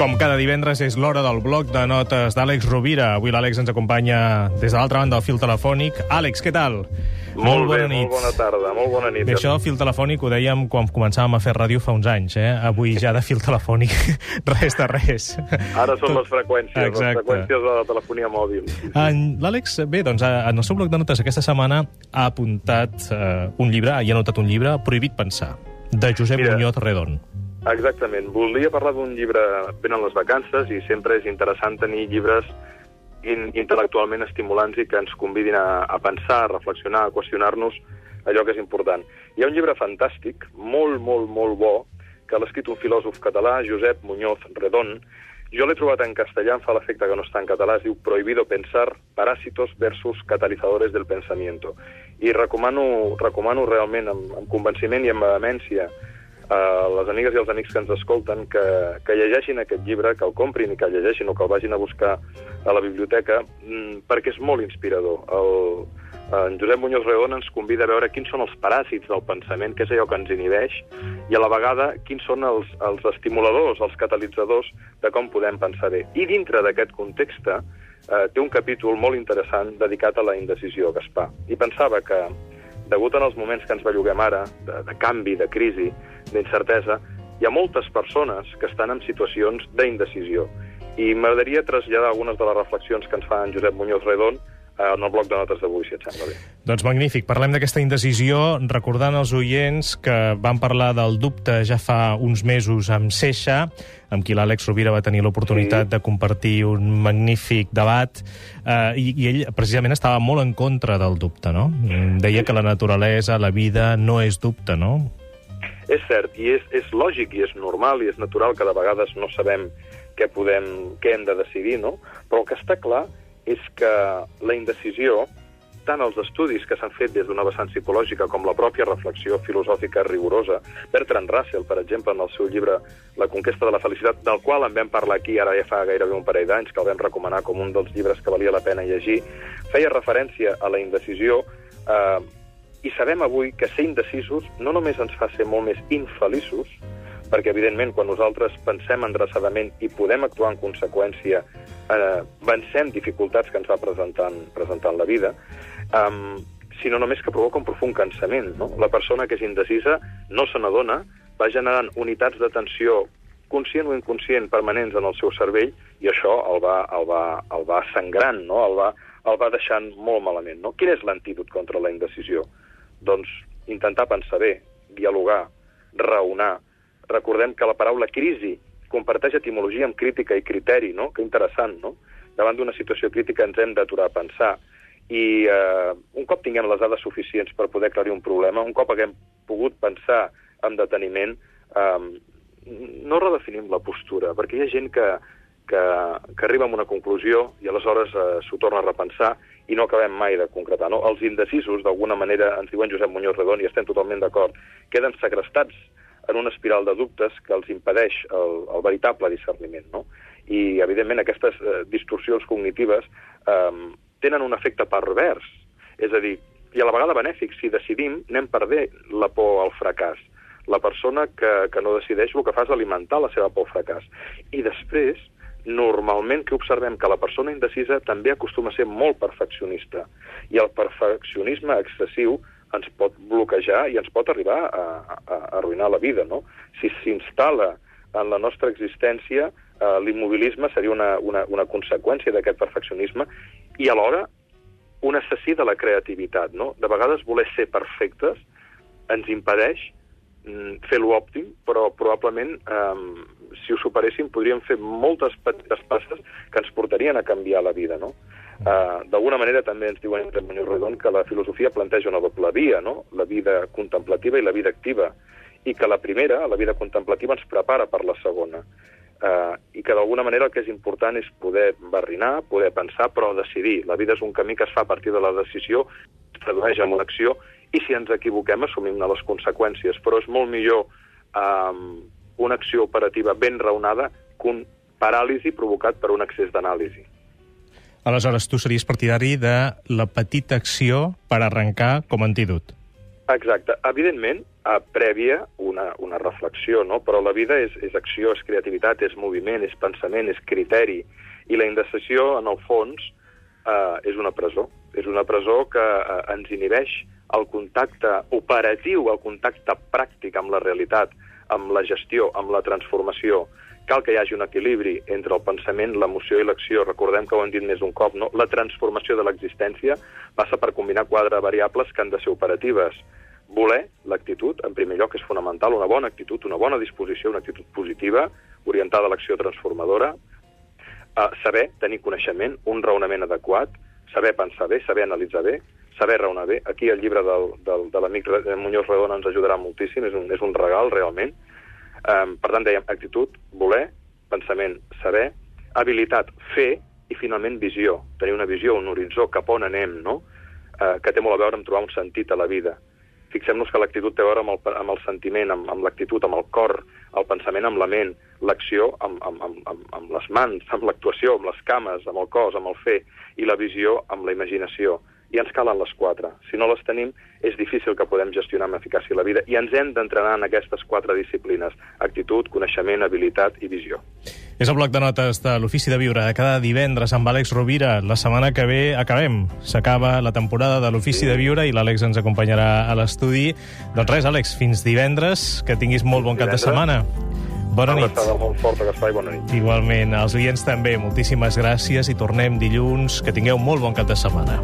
Com cada divendres és l'hora del bloc de notes d'Àlex Rovira. Avui l'Àlex ens acompanya des de l'altra banda del fil telefònic. Àlex, què tal? Molt, molt bé, molt bona tarda, molt bona nit. Bé, això, fil telefònic, ho dèiem quan començàvem a fer ràdio fa uns anys, eh? Avui ja de fil telefònic, res de res. Ara són les freqüències, Exacte. les freqüències de la telefonia mòbil. L'Àlex, bé, doncs, en el seu bloc de notes aquesta setmana ha apuntat eh, un llibre, ha anotat un llibre, Prohibit pensar, de Josep Mira, Muñoz Redon. Exactament. Volia parlar d'un llibre ben en les vacances i sempre és interessant tenir llibres in intel·lectualment estimulants i que ens convidin a, a pensar, a reflexionar, a qüestionar-nos allò que és important. Hi ha un llibre fantàstic, molt, molt, molt bo, que l'ha escrit un filòsof català, Josep Muñoz Redon. Jo l'he trobat en castellà, em fa l'efecte que no està en català, es diu Prohibido pensar, parásitos versus catalizadores del pensamiento. I recomano, recomano realment amb, amb convenciment i amb vehemència a les amigues i els amics que ens escolten que, que llegeixin aquest llibre, que el comprin i que el llegeixin o que el vagin a buscar a la biblioteca, mm, perquè és molt inspirador. El, en Josep Muñoz Reón ens convida a veure quins són els paràsits del pensament, què és allò que ens inhibeix, i a la vegada quins són els, els estimuladors, els catalitzadors de com podem pensar bé. I dintre d'aquest context eh, té un capítol molt interessant dedicat a la indecisió, Gaspar. I pensava que, degut en els moments que ens belluguem ara, de, de canvi, de crisi, d'incertesa, hi ha moltes persones que estan en situacions d'indecisió. I m'agradaria traslladar algunes de les reflexions que ens fa en Josep Muñoz Redon en el bloc de notes d'avui, si et sembla bé. Doncs magnífic. Parlem d'aquesta indecisió, recordant als oients que vam parlar del dubte ja fa uns mesos amb Seixa, amb qui l'Àlex Rovira va tenir l'oportunitat sí. de compartir un magnífic debat, eh, i, i ell precisament estava molt en contra del dubte, no? Deia que la naturalesa, la vida, no és dubte, no? És cert, i és, és lògic i és normal i és natural que de vegades no sabem què, podem, què hem de decidir, no? Però el que està clar és que la indecisió, tant els estudis que s'han fet des d'una vessant psicològica com la pròpia reflexió filosòfica rigorosa, Bertrand Russell, per exemple, en el seu llibre La conquesta de la felicitat, del qual en vam parlar aquí ara ja fa gairebé un parell d'anys, que el vam recomanar com un dels llibres que valia la pena llegir, feia referència a la indecisió eh, i sabem avui que ser indecisos no només ens fa ser molt més infeliços, perquè, evidentment, quan nosaltres pensem endreçadament i podem actuar en conseqüència, eh, vencem dificultats que ens va presentant, presentant la vida, um, sinó només que provoca un profund cansament. No? La persona que és indecisa no se n'adona, va generant unitats de tensió conscient o inconscient permanents en el seu cervell i això el va, el va, el va sangrant, no? el, va, el va deixant molt malament. No? Quin és l'antídot contra la indecisió? Doncs intentar pensar bé, dialogar, raonar. Recordem que la paraula crisi comparteix etimologia amb crítica i criteri, no? Que interessant, no? Davant d'una situació crítica ens hem d'aturar a pensar i eh, un cop tinguem les dades suficients per poder aclarir un problema, un cop haguem pogut pensar amb deteniment, eh, no redefinim la postura, perquè hi ha gent que, que, que arriba a una conclusió i aleshores eh, s'ho torna a repensar i no acabem mai de concretar. No? Els indecisos, d'alguna manera, ens diuen Josep Muñoz Redon, i estem totalment d'acord, queden segrestats en una espiral de dubtes que els impedeix el, el veritable discerniment. No? I, evidentment, aquestes eh, distorsions cognitives eh, tenen un efecte pervers, és a dir, i a la vegada benèfic, si decidim, anem perdent la por al fracàs. La persona que, que no decideix el que fa és alimentar la seva por al fracàs. I després, normalment que observem que la persona indecisa també acostuma a ser molt perfeccionista i el perfeccionisme excessiu ens pot bloquejar i ens pot arribar a, a, a arruïnar la vida, no? Si s'instal·la en la nostra existència, eh, l'immobilisme seria una, una, una conseqüència d'aquest perfeccionisme i alhora un assassí de la creativitat, no? De vegades voler ser perfectes ens impedeix mm, fer lo òptim, però probablement eh, si ho superéssim, podríem fer moltes petites passes que ens portarien a canviar la vida, no? Uh, D'alguna manera també ens diuen en Muñoz Redon que la filosofia planteja una doble via, no? la vida contemplativa i la vida activa, i que la primera, la vida contemplativa, ens prepara per la segona. Uh, I que d'alguna manera el que és important és poder barrinar, poder pensar, però decidir. La vida és un camí que es fa a partir de la decisió, es tradueix en una acció, i si ens equivoquem assumim les conseqüències, però és molt millor uh, una acció operativa ben raonada que un paràlisi provocat per un excés d'anàlisi. Aleshores, tu series partidari de la petita acció per arrencar com a antídot. Exacte. Evidentment, eh, prèvia una, una reflexió, no? però la vida és, és acció, és creativitat, és moviment, és pensament, és criteri. I la indecisió, en el fons, eh, és una presó. És una presó que eh, ens inhibeix el contacte operatiu, el contacte pràctic amb la realitat, amb la gestió, amb la transformació. Cal que hi hagi un equilibri entre el pensament, l'emoció i l'acció. Recordem que ho hem dit més d'un cop, no? La transformació de l'existència passa per combinar quatre variables que han de ser operatives. Voler, l'actitud, en primer lloc, és fonamental, una bona actitud, una bona disposició, una actitud positiva, orientada a l'acció transformadora, uh, saber tenir coneixement, un raonament adequat, saber pensar bé, saber analitzar bé, saber raonar bé. Aquí el llibre del, del, de l'amic Muñoz Redona ens ajudarà moltíssim, és un, és un regal, realment. Um, per tant, dèiem actitud, voler, pensament, saber, habilitat, fer, i finalment visió, tenir una visió, un horitzó, cap on anem, no? Uh, que té molt a veure amb trobar un sentit a la vida. Fixem-nos que l'actitud té a veure amb el, amb el sentiment, amb, amb l'actitud, amb el cor, el pensament amb la ment, l'acció amb, amb, amb, amb, amb les mans, amb l'actuació, amb les cames, amb el cos, amb el fer, i la visió amb la imaginació i ens calen les quatre. Si no les tenim, és difícil que podem gestionar amb eficàcia la vida i ens hem d'entrenar en aquestes quatre disciplines, actitud, coneixement, habilitat i visió. És el bloc de notes de l'Ofici de Viure, cada divendres amb Àlex Rovira. La setmana que ve acabem. S'acaba la temporada de l'Ofici sí. de Viure i l'Àlex ens acompanyarà a l'estudi. Doncs res, Àlex, fins divendres, que tinguis molt bon cap de setmana. Bona nit. Una molt forta, Gaspar, i bona nit. Igualment, als oients també, moltíssimes gràcies i tornem dilluns. Que tingueu molt bon cap de setmana.